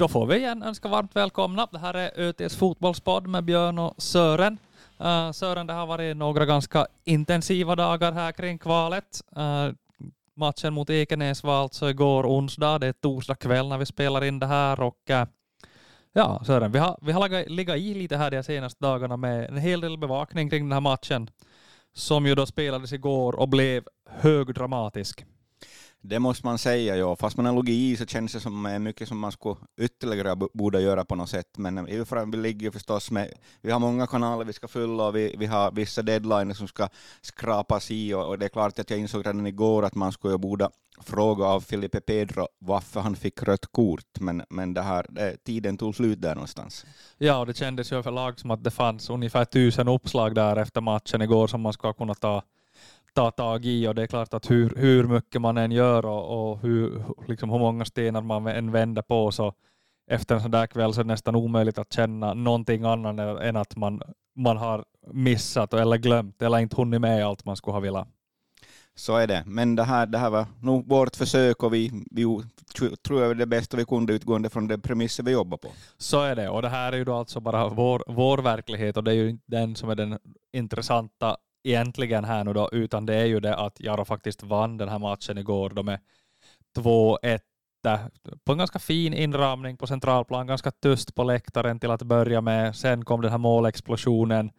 Då får vi igen önska varmt välkomna. Det här är ÖTs fotbollspodd med Björn och Sören. Uh, Sören, det har varit några ganska intensiva dagar här kring kvalet. Uh, matchen mot Ekenäs var alltså igår onsdag. Det är torsdag kväll när vi spelar in det här och uh, ja, Sören, vi har, vi har legat i lite här de senaste dagarna med en hel del bevakning kring den här matchen som ju då spelades igår och blev högdramatisk. Det måste man säga, ja. Fast man har logi i så känns det som mycket som man skulle ytterligare borde göra på något sätt. Men vi ligger förstås med, vi har många kanaler vi ska fylla och vi, vi har vissa deadlines som ska skrapas i och, och, det är klart att jag insåg redan igår att man skulle borde fråga av Filipe Pedro varför han fick rött kort, men, men det här, det, tiden tog slut där någonstans. Ja, och det kändes ju överlag som att det fanns ungefär tusen uppslag där efter matchen igår som man ska kunna ta ta tag i och det är klart att hur, hur mycket man än gör och, och hur, liksom hur många stenar man än vänder på så efter en sån där kväll så är det nästan omöjligt att känna någonting annat än att man, man har missat eller glömt eller inte hunnit med allt man skulle ha velat. Så är det, men det här, det här var nog vårt försök och vi, vi tror jag det bästa vi kunde utgående från de premisser vi jobbar på. Så är det, och det här är ju då alltså bara vår, vår verklighet och det är ju den som är den intressanta egentligen här nu då, utan det är ju det att Jaro faktiskt vann den här matchen igår då med 2-1 på en ganska fin inramning på centralplan, ganska tyst på läktaren till att börja med. Sen kom den här målexplosionen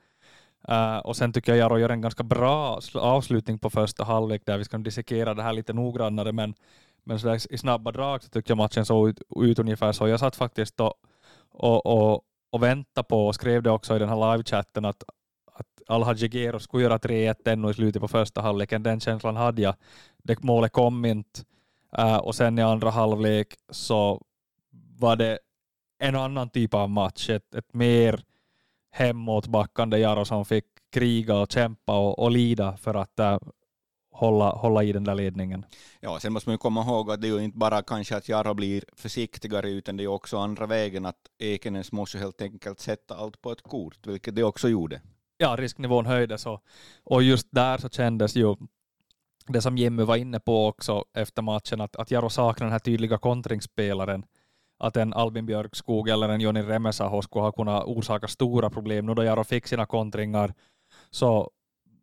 uh, och sen tycker jag Jaro gör en ganska bra avslutning på första halvlek där vi ska dissekera det här lite noggrannare men, men så i snabba drag så tyckte jag matchen såg ut, ut ungefär så. Jag satt faktiskt och, och, och, och väntade på och skrev det också i den här livechatten att att Alhaji Gero skulle göra 3-1 ännu i slutet på första halvleken. Den känslan hade jag. Det målet kom inte. Uh, och sen i andra halvlek så var det en annan typ av match. Ett, ett mer hemåtbackande Jaro som fick kriga och kämpa och, och lida för att uh, hålla, hålla i den där ledningen. Ja, sen måste man ju komma ihåg att det är ju inte bara kanske att Jaro blir försiktigare, utan det är också andra vägen att Ekenäs måste helt enkelt sätta allt på ett kort, vilket det också gjorde ja, risknivån höjdes och, och just där så kändes ju det som Jimmy var inne på också efter matchen, att, att Jaro saknar den här tydliga kontringsspelaren. Att en Albin Björkskog eller en Joni Remesaho skulle ha kunnat orsaka stora problem. Nu då Jaro fick sina kontringar så,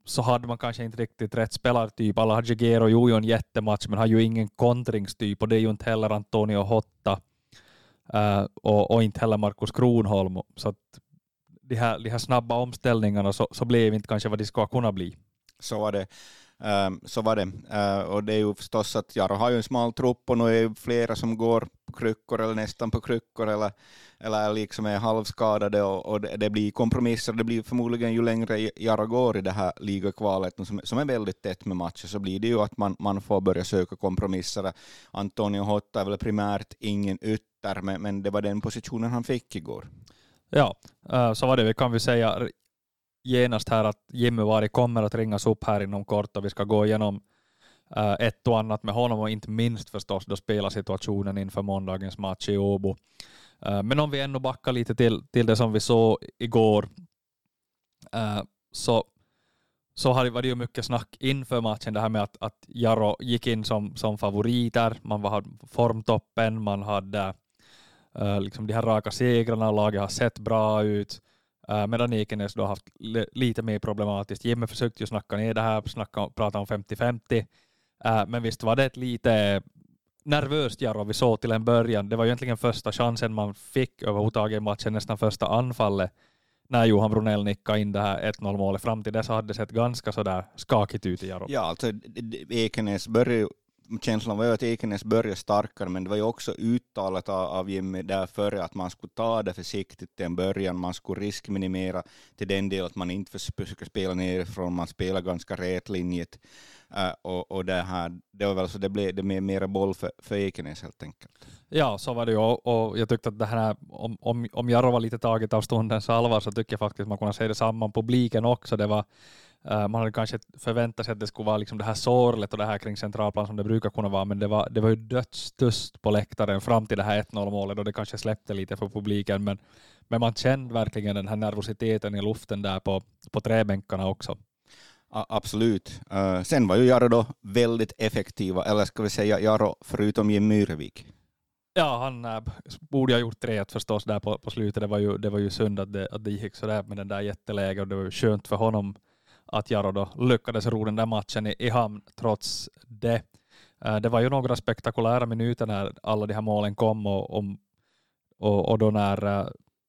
så hade man kanske inte riktigt rätt spelartyp. Alla Gero gjorde ju en jättematch men har ju ingen kontringstyp och det är ju inte heller Antonio Hotta uh, och, och, inte heller Markus Kronholm. Så att de här, de här snabba omställningarna så, så blev inte kanske vad de ska kunna bli. Så var det. Um, så var det. Uh, och det är ju förstås att Jaro har ju en smal trupp och nu är det flera som går på kryckor eller nästan på kryckor eller, eller liksom är halvskadade och, och det, det, blir kompromisser. Det blir förmodligen ju längre Jaro går i det här ligakvalet som, som är väldigt tätt med matcher så blir det ju att man, man får börja söka kompromisser. Antonio Hotta är väl primärt ingen ytter men, men det var den positionen han fick igår. Ja, eh, så var det. Vi kan vi säga genast här att Jimmy Vari kommer att ringas upp här inom kort och vi ska gå igenom eh, ett och annat med honom och inte minst förstås då spela situationen inför måndagens match i Åbo. Eh, men om vi ännu backar lite till, till det som vi såg igår så så var det ju mycket snack inför matchen, det här med att, att Jaro gick in som, som favoriter, man var formtoppen, man hade Uh, liksom de här raka segrarna, laget har sett bra ut. Uh, medan Ekenäs då har haft lite mer problematiskt. Jimmy försökte ju snacka ner det här, snacka, prata om 50-50. Uh, äh, men visst var det ett lite nervöst Jarro vi såg till en början. Det var ju egentligen första chansen man fick överhuvudtaget i matchen, nästan första anfallet när Johan Brunell nickade in det här 1-0 målet. Fram till dess hade det sett ganska sådär skakigt ut i Jarro. Ja, alltså Ekenäs började känslan var ju att Ekenäs började starkare, men det var ju också uttalat av Jimmy där före att man skulle ta det försiktigt till en början, man skulle riskminimera till den del att man inte försöker spela nerifrån, man spelar ganska rätlinjigt. Uh, och, och det, här, det var väl så det blev det med mera boll för, för Ekenäs helt enkelt. Ja, så var det ju och jag tyckte att det här, om, om, om Jarro var lite taget av stundens allvar så tycker jag faktiskt att man kunde se det samman publiken också. Det var man hade kanske förväntat sig att det skulle vara liksom det här sorlet och det här kring centralplan som det brukar kunna vara, men det var, det var ju dödstyst på läktaren fram till det här 1-0 målet och det kanske släppte lite för publiken, men, men man kände verkligen den här nervositeten i luften där på, på träbänkarna också. Absolut. Uh, sen var ju Jaro då väldigt effektiva, eller ska vi säga Jaro förutom Jim Myrevik. Ja, han äh, borde ha gjort tre förstås där på, på slutet. Det var ju, det var ju synd att det, att det gick sådär med den där jätteläget och det var ju skönt för honom att Jaro då lyckades ro den där matchen i, i hamn trots det. Eh, det var ju några spektakulära minuter när alla de här målen kom och, och, och, då när, eh,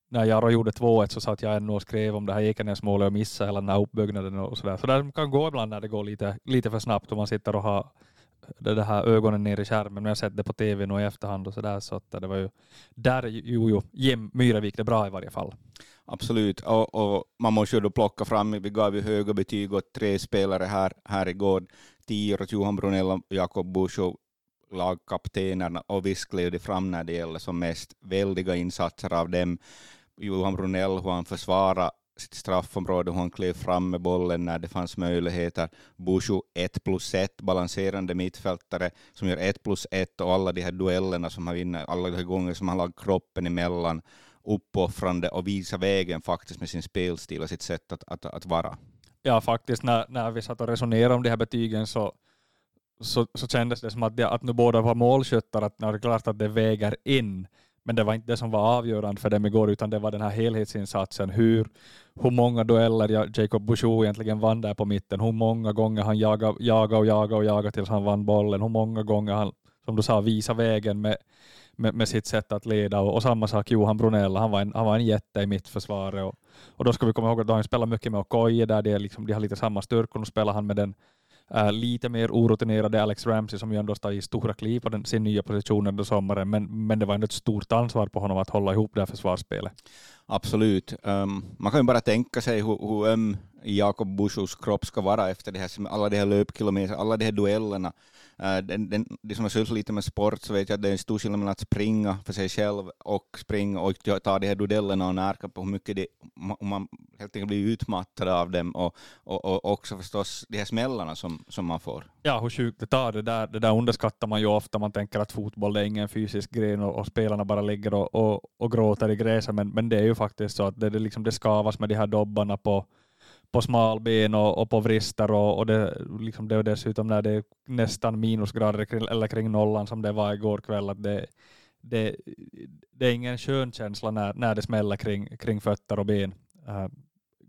när Jaro gjorde 2-1 så satt jag ännu och skrev om det här Ekenäs-målet och missade hela den här uppbyggnaden och sådär. Så det kan gå ibland när det går lite, lite för snabbt och man sitter och har det här ögonen ner i skärmen, men jag har sett det på tv nu i efterhand och sådär, så att det var ju, där jo, jo, Jim Myrevik det bra i varje fall. Absolut, och, och, man måste ju då plocka fram, vi gav ju höga betyg åt tre spelare här, här igår, Tior åt Johan Brunell och Jakob Busch lagkaptenerna, och visst klev det fram när det gäller som mest väldiga insatser av dem. Johan Brunell, hur han försvarade sitt straffområde, hon klev fram med bollen när det fanns möjligheter. Bushu 1 plus 1, balanserande mittfältare som gör 1 plus 1 och alla de här duellerna som han vinner, alla de här gånger som han lagt kroppen emellan, uppoffrande och visar vägen faktiskt med sin spelstil och sitt sätt att, att, att vara. Ja, faktiskt när, när vi satt och resonerade om de här betygen så, så, så kändes det som att, det, att nu båda var målskyttar, att det är klart att det väger in men det var inte det som var avgörande för dem igår, utan det var den här helhetsinsatsen. Hur, hur många dueller Jacob Bouchou egentligen vann där på mitten, hur många gånger han jagade, jagade och jagade och jagade tills han vann bollen, hur många gånger han, som du sa, visade vägen med, med, med sitt sätt att leda. Och, och, samma sak Johan Brunell, han var en, han var en jätte i mittförsvaret. Och, och då ska vi komma ihåg att han spelar mycket med Okoye, där de, liksom, de har lite samma styrkor. Nu spelar han med den Uh, lite mer orutinerade Alex Ramsey som ju ändå tagit stora kliv på den, sin nya position under sommaren, men, men det var ändå ett stort ansvar på honom att hålla ihop det här försvarsspelet. Absolut. Um, man kan ju bara tänka sig hur, hur öm Jakob Buschos kropp ska vara efter det här, alla de här löpkilometerna, alla de här duellerna. Uh, den, den, de som har sysslat lite med sport så vet jag att det är en stor skillnad mellan att springa för sig själv och springa och ta de här duellerna och närka på hur mycket det, man helt enkelt blir utmattad av dem och, och, och också förstås de här smällarna som, som man får. Ja, hur sjukt det tar. Det där, det där underskattar man ju ofta. Man tänker att fotboll är ingen fysisk gren och, och spelarna bara ligger och, och, och gråter i gräset, men, men det är ju faktiskt så att det, det, liksom, det skavas med de här dobbarna på på smalben och, och på vrister och, och det, liksom det och dessutom när det är nästan minusgrader eller kring nollan som det var igår kväll att det, det, det är ingen skön känsla när, när det smäller kring, kring fötter och ben uh,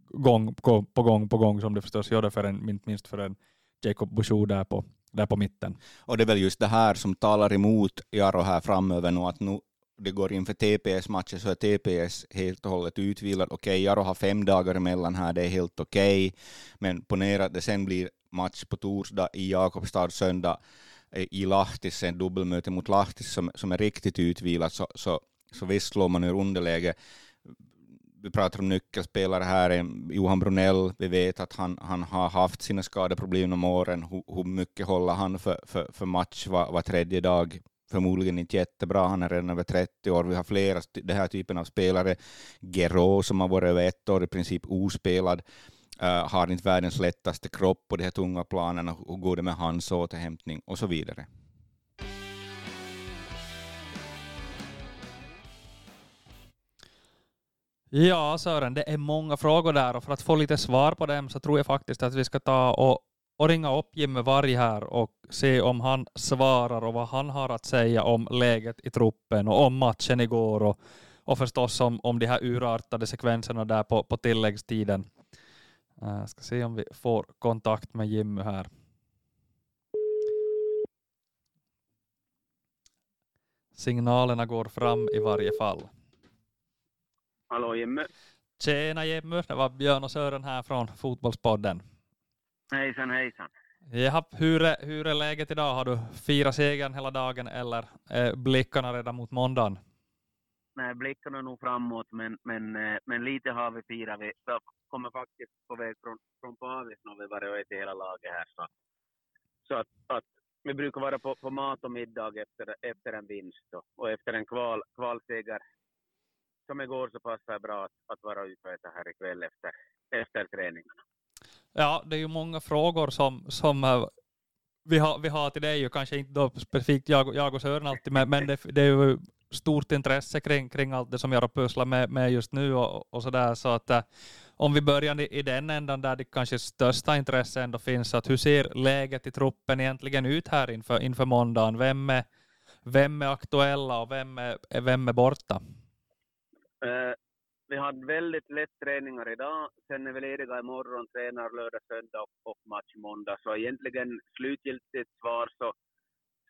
gång på, på gång på gång som det förstås gjorde för en, inte minst för en Jacob Bouchou där på, där på mitten. Och det är väl just det här som talar emot Jaro här framöver nu, att nu det går inför TPS-matchen så är TPS helt och hållet utvilad. Okej, okay, Jaro har fem dagar emellan här, det är helt okej, okay. men ponera att det sen blir match på torsdag i Jakobstad, söndag i Lahtis, en dubbelmöte mot Lahtis som, som är riktigt utvilat. så, så, så visst slår man ur underläge. Vi pratar om nyckelspelare här, Johan Brunell, vi vet att han, han har haft sina skadeproblem om åren. Hur, hur mycket håller han för, för, för match var, var tredje dag? förmodligen inte jättebra. Han är redan över 30 år. Vi har flera den här typen av spelare. Gero som har varit över ett år i princip ospelad. Uh, har inte världens lättaste kropp på de här tunga planerna. Hur går det med hans återhämtning och så vidare. Ja, Sören, det är många frågor där och för att få lite svar på dem så tror jag faktiskt att vi ska ta och och ringa upp Jimmy Varg här och se om han svarar och vad han har att säga om läget i truppen och om matchen igår och, och förstås om, om de här urartade sekvenserna där på, på tilläggstiden. Jag uh, ska se om vi får kontakt med Jimmy här. Signalerna går fram i varje fall. Hallå Jimmy. Tjena Jimmy, det var Björn och Sören här från Fotbollspodden. Hejsan, hejsan. Jaha, hur, är, hur är läget idag? Har du firat segern hela dagen eller är blickarna redan mot måndagen? Nej, blickarna är nog framåt, men, men, eh, men lite har vi firat. Vi kommer faktiskt på väg från, från Pavis när vi varit och ätit hela laget här. Så, så att, att vi brukar vara på, på mat och middag efter, efter en vinst då. och efter en kval, kvalseger som igår så passar det bra att, att vara ute här ikväll efter, efter träningarna. Ja, det är ju många frågor som, som eh, vi, har, vi har till dig, och kanske inte då specifikt jag, jag och Sören alltid, men, men det, det är ju stort intresse kring, kring allt det som jag pusslar med, med just nu och, och sådär. Så att äh, om vi börjar i, i den ändan där det kanske största intresse ändå finns, att hur ser läget i truppen egentligen ut här inför, inför måndagen? Vem är, vem är aktuella och vem är, vem är borta? Eh, vi hade väldigt lätt träningar idag. Sen är vi lediga imorgon, tränar lördag, söndag och, och match måndag. Så egentligen slutgiltigt svar så,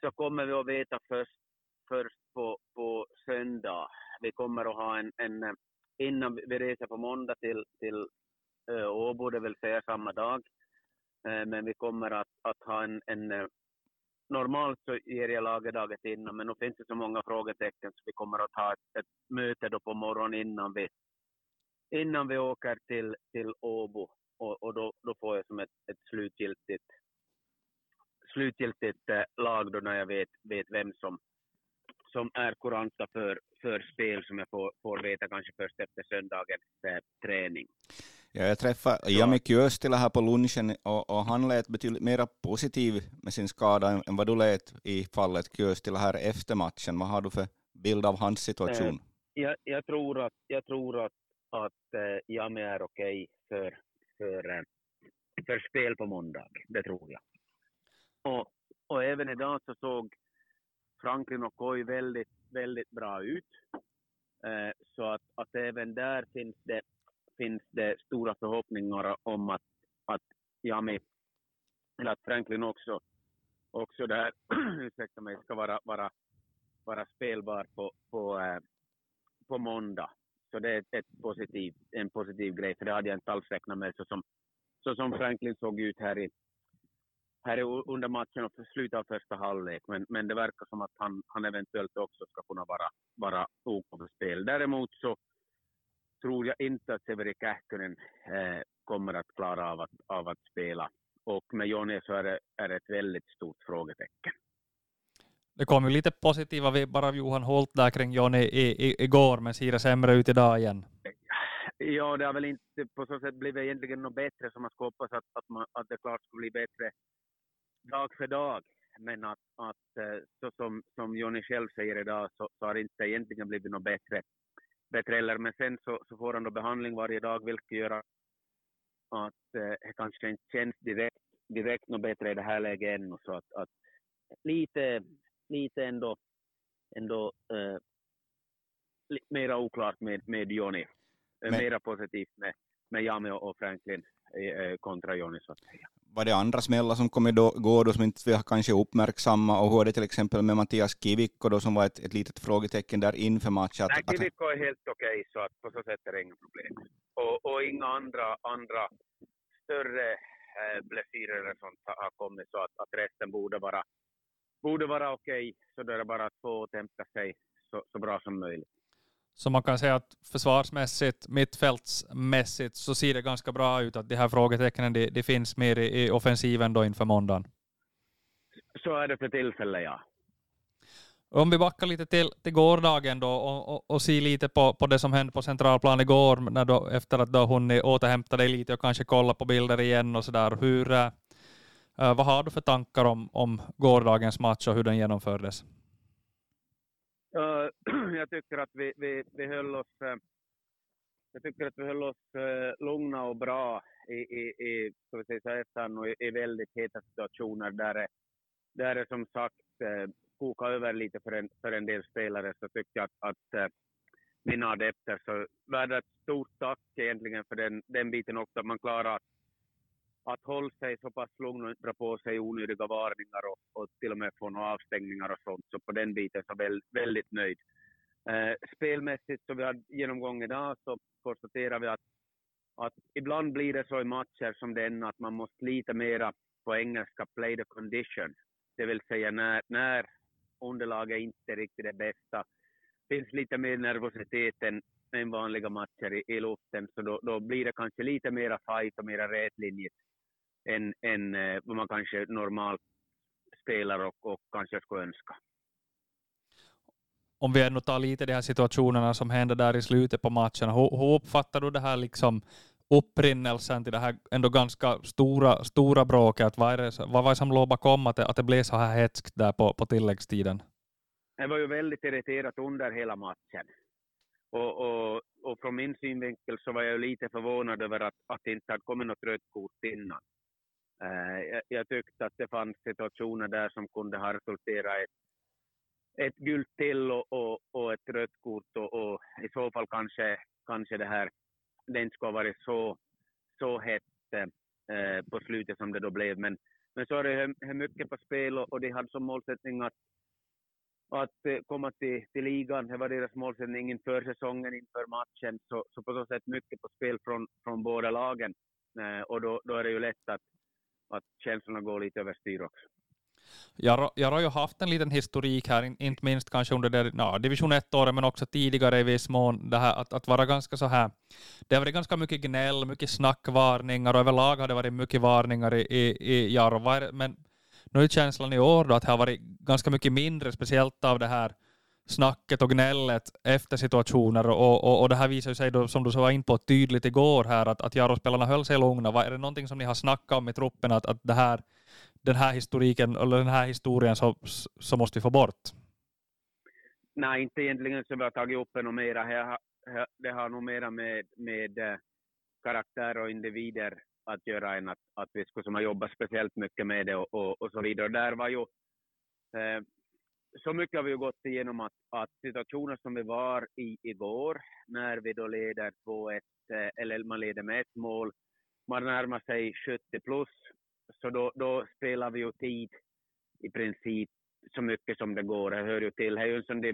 så kommer vi att veta först, först på, på söndag. Vi kommer att ha en, en innan vi reser på måndag till, till eh, Åbo, det vill säga samma dag. Eh, men vi kommer att, att ha en, en normalt så ger jag laget dagen innan, men nu finns det så många frågetecken så vi kommer att ha ett, ett möte då på morgonen innan vi, innan vi åker till, till Åbo. Och, och då, då får jag som ett, ett slutgiltigt, slutgiltigt eh, lag då när jag vet, vet vem som, som är kuranta för, för spel som jag får, får veta kanske först efter söndagens eh, träning. Ja, jag träffade Jami Kyöstilä här på lunchen och, och, han lät betydligt mer positiv med sin skada än vad du lät i fallet Kyöstilä här efter matchen. Vad har du för bild av hans situation? Eh, jag, jag, tror att, jag tror att, att äh, Jami är okej för, för, äh, för spel på måndag. Det tror jag. Och, och även idag så såg Franklin och Koi väldigt, väldigt bra ut. Eh, så att, att även där finns det, finns det stora förhoppningar om att, att Jami, eller att Franklin också, också där, ursäkta mig, ska vara, vara, vara spelbar på, på, eh, på måndag. Så det är ett positiv, en positiv grej, för det hade jag inte alls räknat med så som, så som Franklin såg ut här i, här under matchen och slutet av första halvlek, men, men det verkar som att han, han eventuellt också ska kunna vara, vara OK för spel. Däremot så tror jag inte att Severi Kähkönen eh, kommer att klara av att, av att spela. Och med Jonny så är det, är det ett väldigt stort frågetecken. Det kom ju lite positiva vibbar av Johan Holt där kring Jonny i, i, igår, men ser det sämre ut idag igen? Ja, det har väl inte på så sätt blivit egentligen något bättre, som man ska hoppas att, att, man, att det klart ska bli bättre dag för dag. Men att, att eh, så som, som Jonny själv säger idag så, så har det inte egentligen blivit något bättre, bättre heller. Men sen så, så får han då behandling varje dag vilket gör att, eh, det kanske inte känns direkt, direkt något bättre i det här läget ännu. Så att, att lite, lite ändå, ändå eh, mera oklart med, med Jonny. Men... Mera positivt med, med Jami och Franklin eh, kontra Jonny så att säga var det andra smällar som kom igår då som inte vi har kanske uppmärksamma och hur är det till exempel med Mattias Kivikko då som var ett, ett litet frågetecken där inför matchen? Nej, Kivikko är helt okej okay, så att på så sätt är det inga problem. Och, och inga andra, andra större eh, blessyrer och sånt har kommit så att, att resten borde vara, borde vara okej. Okay, så då är det bara att få återhämta sig så, så bra som möjligt. Så man kan säga att försvarsmässigt, mittfältsmässigt, så ser det ganska bra ut att de här frågetecknen de, de finns mer i, i offensiven då inför måndagen. Så är det för tillfället, ja. Om vi backar lite till, till gårdagen då och, och, och ser lite på, på det som hände på centralplan igår när då, efter att du har hunnit återhämta dig lite och kanske kolla på bilder igen och sådär. Hur, äh, vad har du för tankar om, om gårdagens match och hur den genomfördes? jag tycker att vi, vi, vi höll oss eh, jag tycker att vi höll oss eh, lugna och bra i, i, i, ska vi säga så här, och i, i väldigt heta situationer där det, där det som sagt eh, uh, kokar över lite för en, för en del spelare så tycker jag att, att mina adepter så värda ett stort tack egentligen för den, den biten också, att man klarar att att hålla sig så pass lugn och inte dra på sig onödiga varningar och, och till och med få några avstängningar och sånt. Så på den biten så väl, väldigt nöjd. Eh, spelmässigt, som vi har genomgång idag, så konstaterar vi att, att ibland blir det så i matcher som den att man måste lite mera på engelska play the condition. Det vill säga när, när underlaget inte är riktigt det bästa. finns lite mer nervositet än, än vanliga matcher i, i luften, så då, då blir det kanske lite mera fight och mera rätlinjigt än, än eh, vad man kanske normalt spelar och, och kanske skulle önska. Om vi ändå tar lite de här situationerna som hände där i slutet på matchen, hur, hur uppfattar du det här liksom upprinnelsen till det här ändå ganska stora, stora bråket? Vad, är det, vad var det som låg bakom att det, att det blev så här hetskt där på, på tilläggstiden? Jag var ju väldigt irriterad under hela matchen. Och, och, och från min synvinkel så var jag lite förvånad över att, att det inte hade kommit något rött kort innan. Eh, jag, jag, tyckte att det fanns situationer där som kunde ha resulterat i ett gult till och, och, och ett rött kort och, och, i så fall kanske, kanske det här det inte skulle ha varit så, så hett eh, på slutet som det då blev. Men, men så är det mycket på spel och, och de hade som målsättning att, att eh, komma till, till ligan. Det var deras målsättning inför säsongen, inför matchen. Så, så på så sätt mycket på spel från, från båda lagen. Eh, och då, då är det ju lätt att, att känslorna går lite överstyr också. Jaro, Jaro har ju haft en liten historik här, inte minst kanske under det, ja, division 1-året, men också tidigare i viss mån, det här att, att vara ganska så här. Det har varit ganska mycket gnäll, mycket snackvarningar och överlag har det varit mycket varningar i, i, i Jaro. Men nu är känslan i år då att det har varit ganska mycket mindre, speciellt av det här snacket och gnället efter situationer och, och, och det här visar sig då, som du var in på tydligt igår här, att, att Jarro-spelarna höll sig lugna. Är det någonting som ni har snackat om i truppen, att, att det här den här historiken, eller den här historien så, så måste vi få bort? Nej, inte egentligen så vi har tagit upp något mera. Det har nog mera med, med eh, karaktär och individer att göra än att, att vi skulle som jobbat speciellt mycket med det och, och, och så vidare. Där var ju, eh, så mycket har vi ju gått igenom att, att situationen som vi var i igår, när vi då leder 2-1, eh, eller man leder med ett mål, man närmar sig 70 plus, så då, då spelar vi ju tid i princip så mycket som det går. Det hör ju till. Det är ju en sån, det,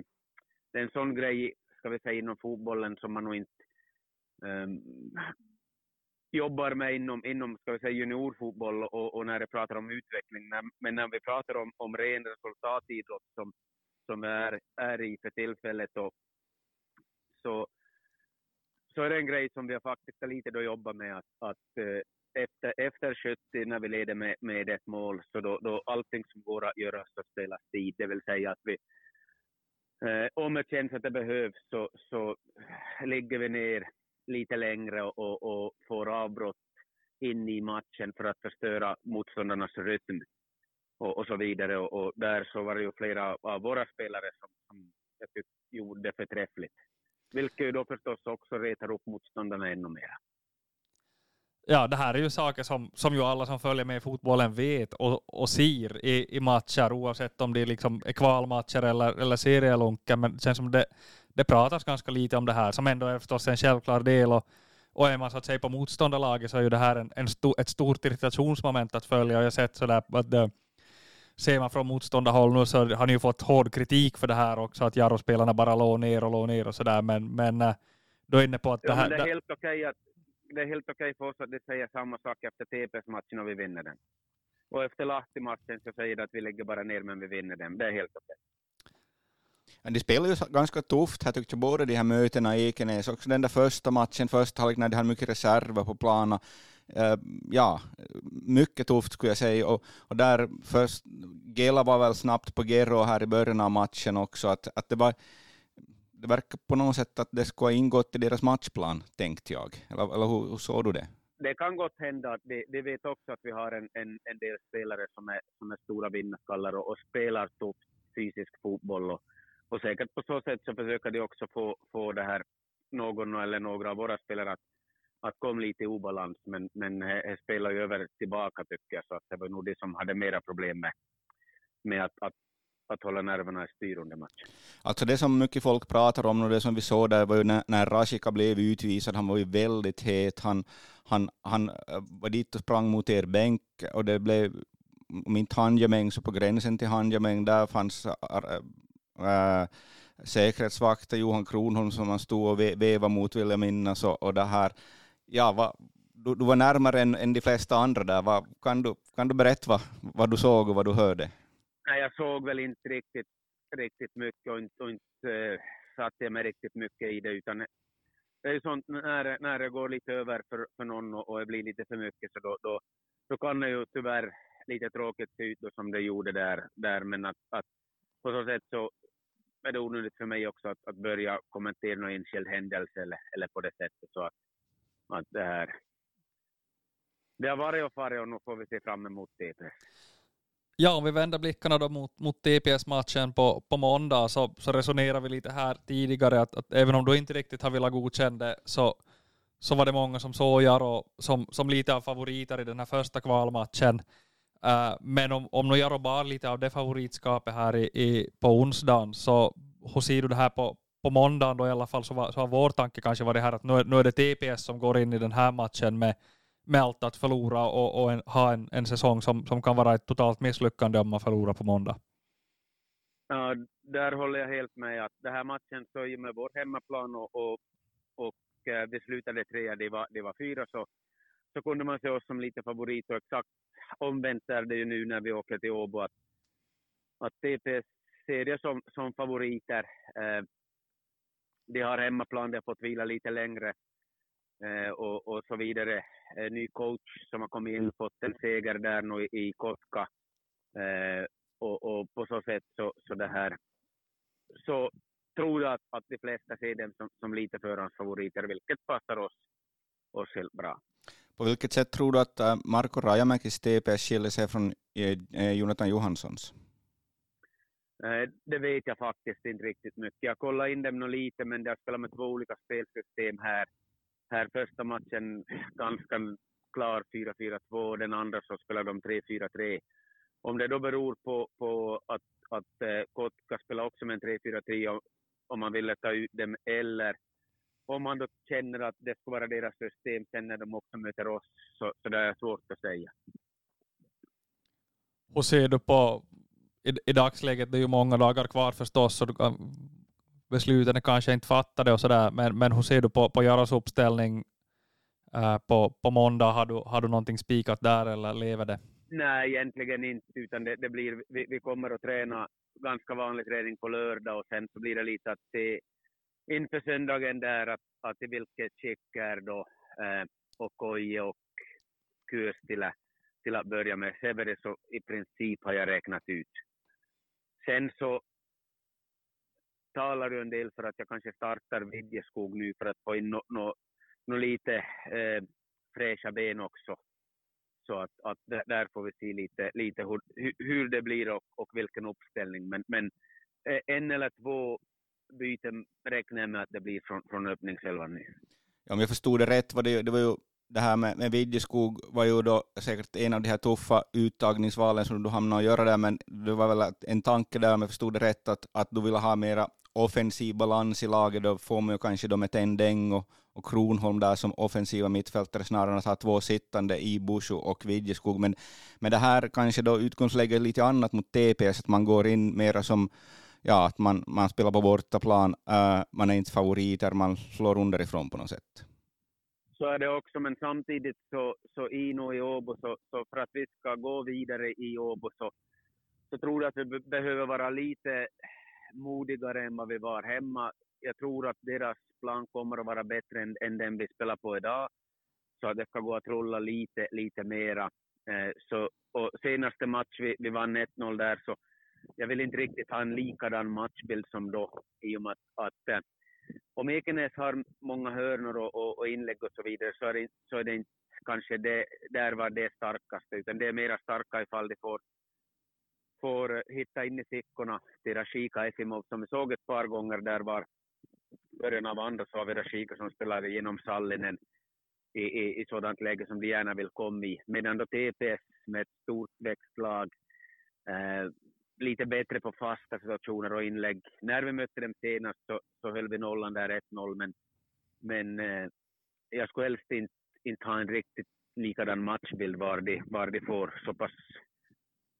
är en sån grej, ska vi säga, inom fotbollen som man nog inte um, jobbar med inom, inom ska vi säga, juniorfotboll och, och när det pratar om utveckling. Men när vi pratar om, om ren resultatidrott som, som vi är, är i för tillfället och, så, så är det en grej som vi har faktiskt lite då jobbat med att, att eh, efter, efter 70 när vi leder med, med ett mål, så då, då allting som går att göra så spelas tid. Det vill säga att vi, eh, om det känns att det behövs så, så ligger vi ner lite längre och, och, och får avbrott in i matchen för att förstöra motståndarnas rytm och, och så vidare. Och, och, där så var det ju flera av våra spelare som, som jag tyckte gjorde det förträffligt. Vilket ju då förstås också retar upp motståndarna ännu mer ja, det här är ju saker som, som ju alla som följer med i fotbollen vet och, och ser i, i matcher, oavsett om det liksom är kvalmatcher eller, eller serielunken. Men det känns som det, det pratas ganska lite om det här, som ändå är förstås en självklar del. Och, och är man så att säga på motståndarlaget så är ju det här en, en sto, ett stort irritationsmoment att följa. Och jag har sett sådär att det, ser man från motståndarhåll nu så har ni ju fått hård kritik för det här också, att Jarro-spelarna bara låg ner och låg ner och sådär. Men, men äh, då är inne på att ja, det här... det är helt okej att det är helt okej för oss att de säger samma sak efter TPS-matchen och vi vinner den. Och efter Lahti-matchen så säger de att vi lägger bara ner men vi vinner den. Det är helt okej. Men de spelar ju ganska tufft här tyckte jag, båda de här mötena i Ekenäs, också den där första matchen, första halvlek när de hade mycket reserver på planen. Eh, ja, mycket tufft skulle jag säga. Och, och där först, Gela var väl snabbt på Gero här i början av matchen också, att, att det var det verkar på något sätt att det skulle ha ingått i deras matchplan, tänkte jag. Eller, eller hur, hur såg du det? Det kan gott hända. De, de vet också att vi har en, en, en del spelare som är, som är stora vinnarskallar och, och spelar tuff fysisk fotboll. Och, och säkert på så sätt så försöker de också få, få det här någon eller några av våra spelare att, att komma lite i obalans. Men, men det spelar ju över tillbaka tycker jag, så att det var nog de som hade mera problem med, med att, att att hålla nerverna i styr under matchen. Alltså det som mycket folk pratar om och det som vi såg där var ju när, när Rashika blev utvisad, han var ju väldigt het, han, han, han eh, var dit och sprang mot er bänk och det blev, om inte handgemäng så på gränsen till handgemäng, där fanns eh, äh, säkerhetsvakter, Johan Kronholm som han stod och vevade mot vill jag minnas och, och det här, ja, va, du, du var närmare än, än de flesta andra där, va, kan, du, kan du berätta vad, vad du såg och vad du hörde? Nej, jag såg väl inte riktigt, riktigt mycket och inte, och inte eh, satte jag mig riktigt mycket i det. Utan det är sånt när, när det går lite över för, för någon och, och det blir lite för mycket så då, då, då kan det ju tyvärr lite tråkigt se ut som det gjorde där. där men att, att på så sätt så är det onödigt för mig också att, att börja kommentera någon enskild händelse eller, eller på det sättet. Så att, att det här... Det har varit och farit och nu får vi se fram emot det. Ja, om vi vänder blickarna då mot, mot TPS-matchen på, på måndag så, så resonerar vi lite här tidigare att, att även om du inte riktigt har velat godkänna det så, så var det många som såg Jaro som, som lite av favoriter i den här första kvalmatchen. Uh, men om, om nu jag bara lite av det favoritskapet här i, i, på onsdagen, så hur ser du det här på, på måndagen då i alla fall, så, var, så har vår tanke kanske varit här att nu, nu är det TPS som går in i den här matchen med, med allt att förlora och, och en, ha en, en säsong som, som kan vara ett totalt misslyckande om man förlorar på måndag. Ja, där håller jag helt med. att Den här matchen så i och med vår hemmaplan och, och, och eh, vi slutade trea, det var, det var fyra, så, så kunde man se oss som lite favorit och exakt omvänt är det ju nu när vi åker till Åbo att, att TPS ser det som, som favoriter. Eh, de har hemmaplan, de har fått vila lite längre eh, och, och så vidare. En ny coach som har kommit in, fått en seger där nu i, i Kotka. Eh, och, och, på så sätt så, så det här så tror jag att, att de flesta ser dem som, som lite förhandsfavoriter, vilket passar oss, oss helt bra. På vilket sätt tror du att äh, Marko Rajamäkis TPS skiljer sig från eh, eh, Jonathan Johanssons? Eh, det vet jag faktiskt inte riktigt mycket. Jag kollade in dem lite, men de har spelat med två olika spelsystem här. Här första matchen ganska klar 4-4-2, den andra så spelar de 3-4-3. Om det då beror på, på att, att Kotka spelar också med en 3-4-3 om man ville ta ut dem, eller om man då känner att det ska vara deras system sen när de också möter oss, så, så det är svårt att säga. Hur ser du på, i, i dagsläget, det är ju många dagar kvar förstås, så du kan, besluten är kanske inte fattade och sådär, men, men hur ser du på, på Jaros uppställning äh, på, på måndag? Har du, har du någonting spikat där eller lever det? Nej, egentligen inte, utan det, det blir, vi, vi, kommer att träna ganska vanlig träning på lördag och sen så blir det lite att se inför söndagen där att, att i vilket skick är då eh, Okoye och Kyös till, till att börja med. Severi så i princip har jag räknat ut. Sen så talar du en del för att jag kanske startar Vidjeskog nu för att få in något no, no lite eh, fräscha ben också. Så att, att där får vi se lite, lite hur, hur det blir och, och vilken uppställning. Men, men eh, en eller två byten räknar jag med att det blir från, från öppningselvan nu. Ja, om jag förstod det rätt var det, det var ju det här med, med Vidjeskog var ju då säkert en av de här tuffa uttagningsvalen som du hamnade att göra där, men det var väl en tanke där, om jag förstod det rätt, att, att du ville ha mera offensiv balans i laget, då får man ju kanske då med Tendeng och, och Kronholm där som offensiva mittfältare snarare än att ha två sittande i Bushu och Vidjeskog. Men, men det här kanske då utgångsläget lite annat mot TPS, att man går in mera som ja, att man, man spelar på bortaplan, uh, man är inte favoriter, man slår underifrån på något sätt. Så är det också, men samtidigt så, så Ino i Åbo, så, så för att vi ska gå vidare i Åbo så, så tror jag att vi behöver vara lite modigare än vad vi var hemma. Jag tror att deras plan kommer att vara bättre än, än den vi spelar på idag. Så att det ska gå att rulla lite, lite mera. Eh, så, och senaste match vi, vi vann 1-0 där så jag vill inte riktigt ha en likadan matchbild som då i och med att, att eh, om Ekenäs har många hörnor och, och, och, inlägg och så vidare så är det, så är det inte kanske det, där var det starkaste utan det är mera starka ifall de får, får eh, hitta in i fickorna till Rashika Efimov som vi såg ett par gånger där var början av andra så har vi Rashika som spelade genom Sallinen i, i, i sådant läge som de gärna vill komma i. Medan då TPS med ett stort växtlag eh, lite bättre på fasta situationer och inlägg. När vi mötte dem senast så, så höll vi nollan där 1-0, men, men eh, jag skulle helst inte, inte ha en riktigt likadan matchbild var de, var de får så pass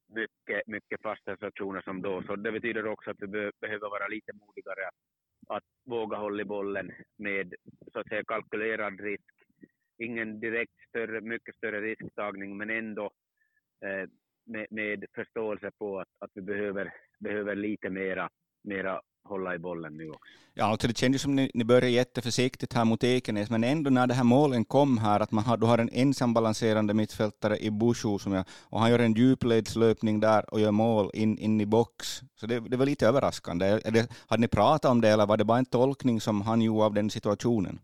mycket, mycket fasta situationer som då. Så det betyder också att vi be, behöver vara lite modigare att, att våga hålla i bollen med så att säga kalkylerad risk. Ingen direkt större, mycket större risktagning, men ändå eh, med, med förståelse på att, att vi behöver, behöver lite mera, mera hålla i bollen nu också. Ja, alltså det kändes som ni, ni började jätteförsiktigt här mot Ekenäs, men ändå när det här målen kom här, att man har, du har en ensam balanserande mittfältare i Bushu, som jag, och han gör en djupledslöpning där och gör mål in, in i box. Så det, det var lite överraskande. Det, hade ni pratat om det, eller var det bara en tolkning som han gjorde av den situationen?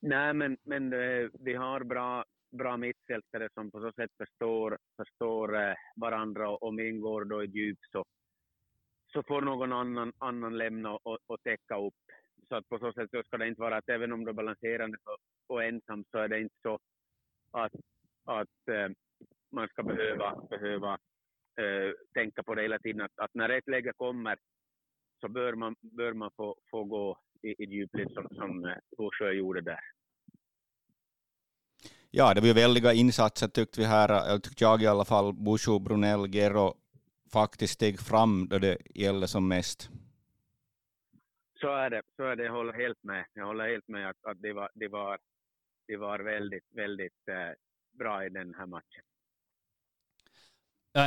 Nej, men, men eh, vi har bra bra mittfältare som på så sätt förstår, förstår eh, varandra och om ingår då i djup så, så får någon annan, annan lämna och, och täcka upp. Så att på så sätt så ska det inte vara att även om du är balanserande och ensam så är det inte så att, att eh, man ska behöva, behöva uh, tänka på det hela tiden, att, att, när ett läge kommer så bör man, bör man få, få gå i, i djupled som, som eh, Bosjö gjorde där. Ja, det var ju väldiga insatser tyckte vi här, eller tyckte jag i alla fall. Bushu, Brunell, Gero faktiskt steg fram då det gällde som mest. Så är det, så är det. Jag håller helt med. Jag håller helt med att, att det, var, det, var, det var väldigt, väldigt eh, bra i den här matchen.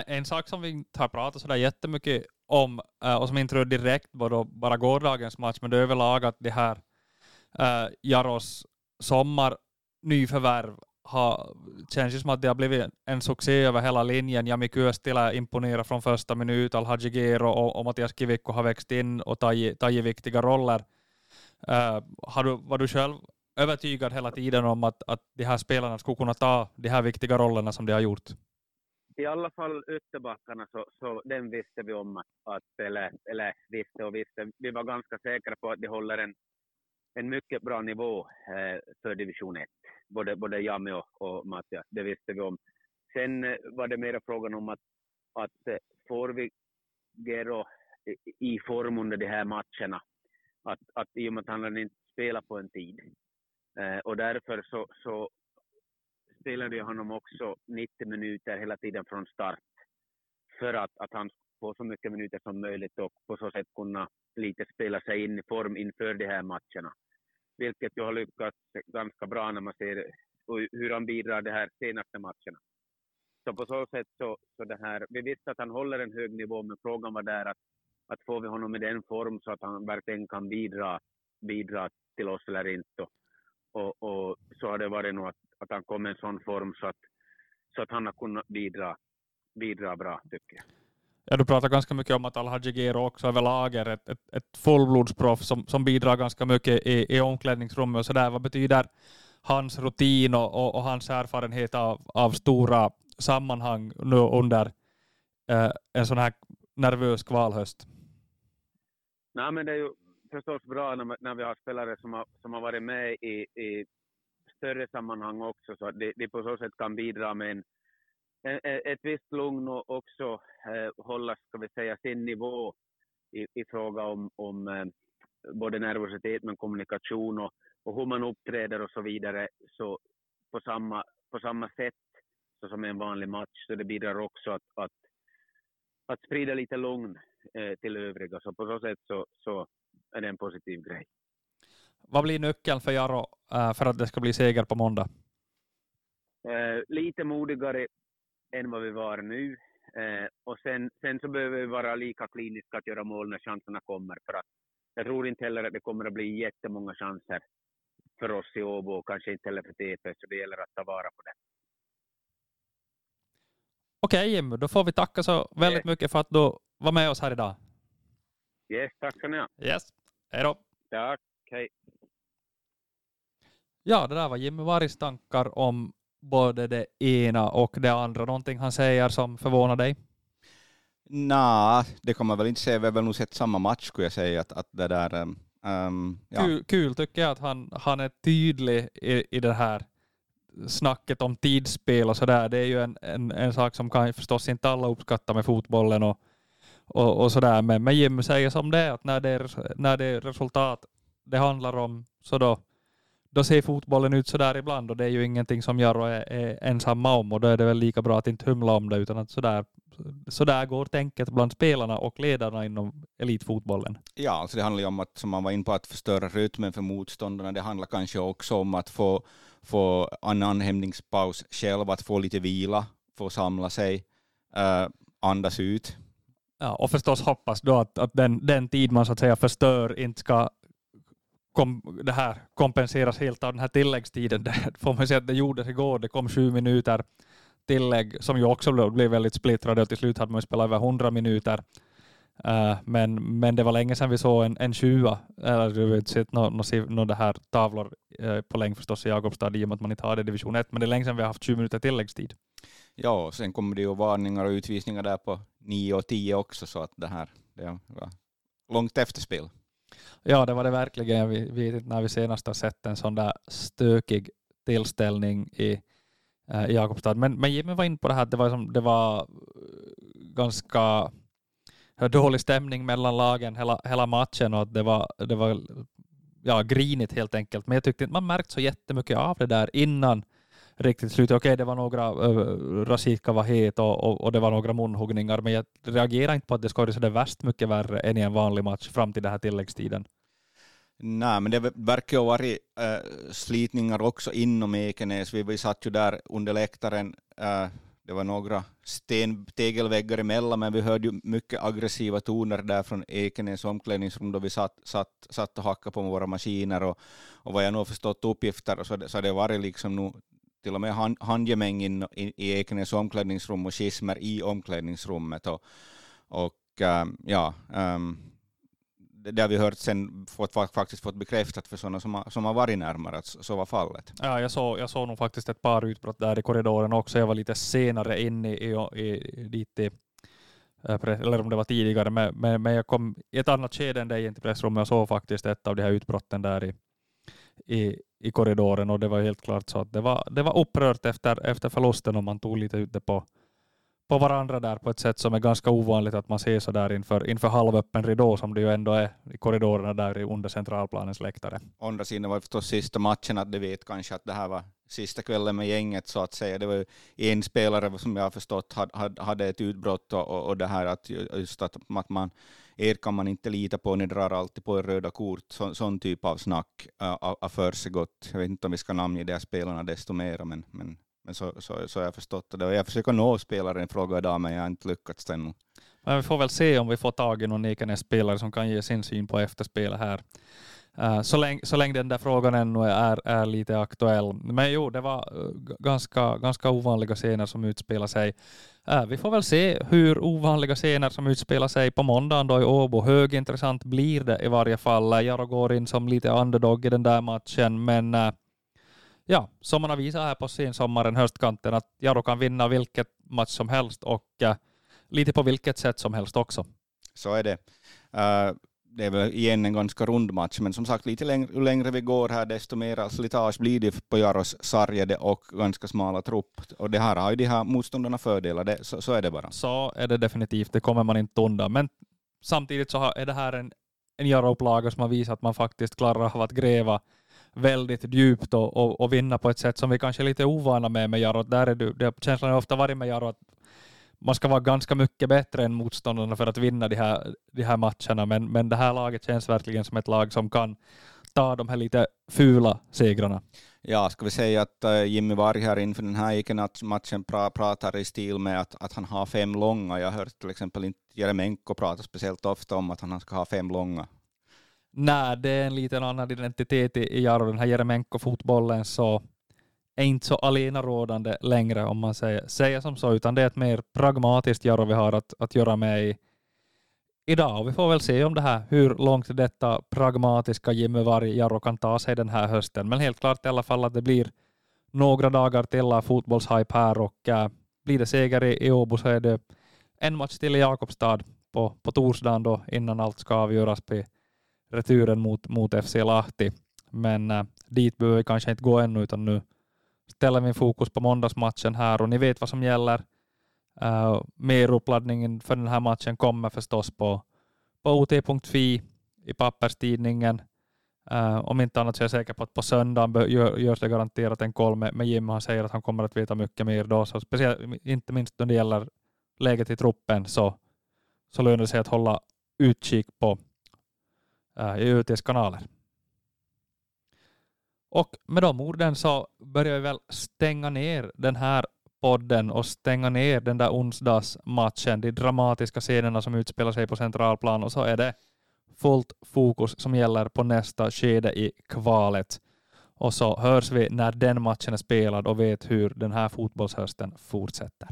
En sak som vi inte har pratat sådär jättemycket om eh, och som inte rör direkt bara, bara gårdagens match, men det är överlag att det här Jaros sommar nyförvärv har, känns ju som att det har blivit en succé över hela linjen. Jami Kyöstilä imponerar från första minut, Alhaji Gero och, och Mattias Kivikko har växt in och tagit, tagit viktiga roller. Uh, har du, var du själv övertygad hela tiden om att, att de här spelarna skulle kunna ta de här viktiga rollerna som de har gjort? I alla fall ytterbackarna så, så den visste vi om att, att eller, eller visste och visste. Vi var ganska säkra på att de håller en, en mycket bra nivå eh, för division 1 både, både Jami och, och Mattias, det visste vi om. Sen eh, var det mera frågan om att, att eh, får vi Gero i form under de här matcherna, att, att i och med att han inte spelat på en tid. Eh, och därför så, så spelade vi honom också 90 minuter hela tiden från start för att, att han få så mycket minuter som möjligt och på så sätt kunna lite spela sig in i form inför de här matcherna vilket ju har lyckats ganska bra när man ser hur han bidrar de här senaste matcherna. Så på så sätt så, så det här, vi visste att han håller en hög nivå, men frågan var där att, att får vi honom i den form så att han verkligen kan bidra, bidra till oss eller inte. Och, och så har det varit nog att, att han kom i en sån form så att, så att han har kunnat bidra, bidra bra, tycker jag. Ja, du pratar ganska mycket om att Alhaji Gero också överlag är ett, ett, ett fullblodsproff som, som bidrar ganska mycket i, i omklädningsrummet och sådär. Vad betyder hans rutin och, och, och, hans erfarenhet av, av stora sammanhang nu under eh, en sån här nervös kvalhöst? Nej, men det är ju förstås bra när, när vi har spelare som har, som har varit med i, i större sammanhang också, så att de, de på så sätt kan bidra med en ett visst lugn och också eh, hålla, ska vi säga, sin nivå i, i fråga om, om eh, både nervositet men kommunikation och, och hur man uppträder och så vidare så på samma, på samma sätt så som en vanlig match. Så det bidrar också att, att, att sprida lite lugn eh, till övriga. Så på så sätt så, så är det en positiv grej. Vad blir nyckeln för Jaro för att det ska bli seger på måndag? Eh, lite modigare än vad vi var nu. Eh, och sen, sen så behöver vi vara lika kliniska att göra mål när chanserna kommer. För att jag tror inte heller att det kommer att bli jättemånga chanser för oss i Åbo och kanske inte heller för TP, så det gäller att ta vara på det. Okej Jim, då får vi tacka så väldigt yes. mycket för att du var med oss här idag. Yes, tack ska ni ha. Yes, hej då. Tack, hej. Ja, det där var Jimmy Varis tankar om både det ena och det andra? Någonting han säger som förvånar dig? Nej, det kommer väl inte säga. Vi har väl nog sett samma match skulle jag säga. Att, att det där, um, ja. kul, kul tycker jag att han, han är tydlig i, i det här snacket om tidsspel och sådär. Det är ju en, en, en sak som kan förstås inte alla uppskatta med fotbollen och, och, och sådär. Men, men Jim säger som det är, att när det är, när det är resultat det handlar om så då, då ser fotbollen ut sådär ibland och det är ju ingenting som Jarro är, är ensamma om och då är det väl lika bra att inte humla om det utan att sådär, sådär går tänket bland spelarna och ledarna inom elitfotbollen. Ja, alltså det handlar ju om att, som man var in på, att förstöra rytmen för motståndarna. Det handlar kanske också om att få, få en anhämningspaus själv, att få lite vila, få samla sig, uh, andas ut. Ja, och förstås hoppas då att, att den, den tid man så att säga förstör inte ska kom, det här kompenseras helt av den här tilläggstiden. Det får man säga att det gjordes igår. Det kom sju minuter tillägg som ju också blev väldigt splittrade och till slut hade man spelat över 100 minuter. Uh, men, men det var länge sedan vi såg en, en 20 eller du vet sett några no, no, det här tavlor uh, på längd förstås i Jakobstad i och med att man inte har det i division 1, men det är länge sedan vi har haft 20 minuter tilläggstid. Ja, och sen kommer det ju varningar och utvisningar där på 9 och 10 också, så att det här det var långt efterspel. Ja, det var det verkligen. Vi vet inte när vi senast har sett en sån där stökig tillställning i äh, Jakobstad. Men, men Jimmy var inne på det här att det var, som, det var eh, ganska dålig stämning mellan lagen hela, hela matchen och att det var, det var ja, grinigt helt enkelt. Men jag tyckte inte man märkt så jättemycket av det där innan riktigt slutet. Okej, det var några, eh, äh, Rasika var het och, och, och, det var några munhuggningar, men jag reagerar inte på att det skulle vara värst mycket värre än i en vanlig match fram till den här tilläggstiden. Nej, men det verkar ha varit äh, slitningar också inom Ekenäs. Vi, vi satt ju där under läktaren. Äh, det var några sten, tegelväggar emellan, men vi hörde ju mycket aggressiva toner där från Ekenäs omklädningsrum då vi satt, satt, satt och hackade på våra maskiner. Och, och vad jag nog förstått uppgifter så, det, så det varit liksom nu till och med hand, handgemäng in, i, i Ekenäs omklädningsrum och schismer i omklädningsrummet. Och, och äm, ja, äm, det har vi hört sen, fått, faktiskt fått bekräftat för sådana som har, som har varit närmare att så var fallet. Ja, jag såg, jag såg nog faktiskt ett par utbrott där i korridoren också. Jag var lite senare in i, i, i dit i, äh, eller om det var tidigare, men, men, men jag kom i ett annat skede än dig in till pressrummet och såg faktiskt ett av de här utbrotten där i, i, i korridoren och det var helt klart så att det var, det var upprört efter, efter förlusten och man tog lite ute på, på varandra där på ett sätt som är ganska ovanligt att man ser så där inför, inför halvöppen ridå som det ju ändå är i korridorerna där under centralplanens läktare. Å andra sidan var det förstås sista matchen att de vet kanske att det här var sista kvällen med gänget så att säga. Det var en spelare som jag har förstått hade, hade ett utbrott och, och det här att just att, att man er kan man inte lita på, ni drar alltid på er röda kort. Så, sån typ av snack äh, har försiggått. Jag vet inte om vi ska namnge de här spelarna desto mer, men, men, men så, så, så har jag förstått det. Och jag försöker nå spelaren i fråga idag, men jag har inte lyckats ännu. Men vi får väl se om vi får tag i någon Ekenäs-spelare som kan ge sin syn på efterspelet här. Eh, så, länge, så länge den där frågan ännu är, är lite aktuell. Men jo, det var eh, ganska, ganska ovanliga scener som utspelar sig. Eh, vi får väl se hur ovanliga scener som utspelar sig på måndagen då i Åbo. Högintressant blir det i varje fall. Jaro går in som lite underdog i den där matchen, men ja, som man har visat här på sensommaren, höstkanten, att Jaro kan vinna vilket match som helst och lite på vilket sätt som helst också. Så är det det är väl igen en ganska rund match, men som sagt, lite längre, ju längre vi går här, desto mer slitage blir det på Jaros sargade och ganska smala trupp. Och det här har ju de här motståndarna fördelar, det, så, så, är det bara. Så är det definitivt, det kommer man inte undan. Men samtidigt så är det här en, en Jaro-upplaga som har visat att man faktiskt klarar av att gräva väldigt djupt och, och, och, vinna på ett sätt som vi kanske är lite ovana med med Jaro. Där är du, det, känslan har ofta varit med Jaro att man ska vara ganska mycket bättre än motståndarna för att vinna de här, de här matcherna, men, men det här laget känns verkligen som ett lag som kan ta de här lite fula segrarna. Ja, ska vi säga att uh, Jimmy Varg här inför den här Ikenat-matchen pra, pratar i stil med att, att han har fem långa. Jag har hört till exempel inte Jeremenko prata speciellt ofta om att han ska ha fem långa. Nej, det är en liten annan identitet i, i Jaro, den här Jeremenko-fotbollen, så är inte så alenarådande längre om man säger, säger som så, utan det är ett mer pragmatiskt Jarro vi har att, att göra med i, idag. Och vi får väl se om det här, hur långt detta pragmatiska Jimmy Varg Jarro kan ta sig den här hösten. Men helt klart i alla fall att det blir några dagar till av fotbollshype här och äh, blir det seger i, i Åbo så är det en match till i Jakobstad på, på torsdagen då innan allt ska avgöras på returen mot, mot FC Lahti. Men äh, dit behöver vi kanske inte gå ännu utan nu ställer min fokus på måndagsmatchen här och ni vet vad som gäller. Uh, mer uppladdningen för den här matchen kommer förstås på, på ot.fi i papperstidningen. Uh, om inte annat så är jag säker på att på söndagen gör, görs det garanterat en koll med, med Jim. Han säger att han kommer att veta mycket mer då. Så speciellt, inte minst när det gäller läget i truppen så, så lönar det sig att hålla utkik på uh, i UTs kanaler. Och med de orden så börjar vi väl stänga ner den här podden och stänga ner den där onsdagsmatchen, de dramatiska scenerna som utspelar sig på centralplan och så är det fullt fokus som gäller på nästa skede i kvalet. Och så hörs vi när den matchen är spelad och vet hur den här fotbollshösten fortsätter.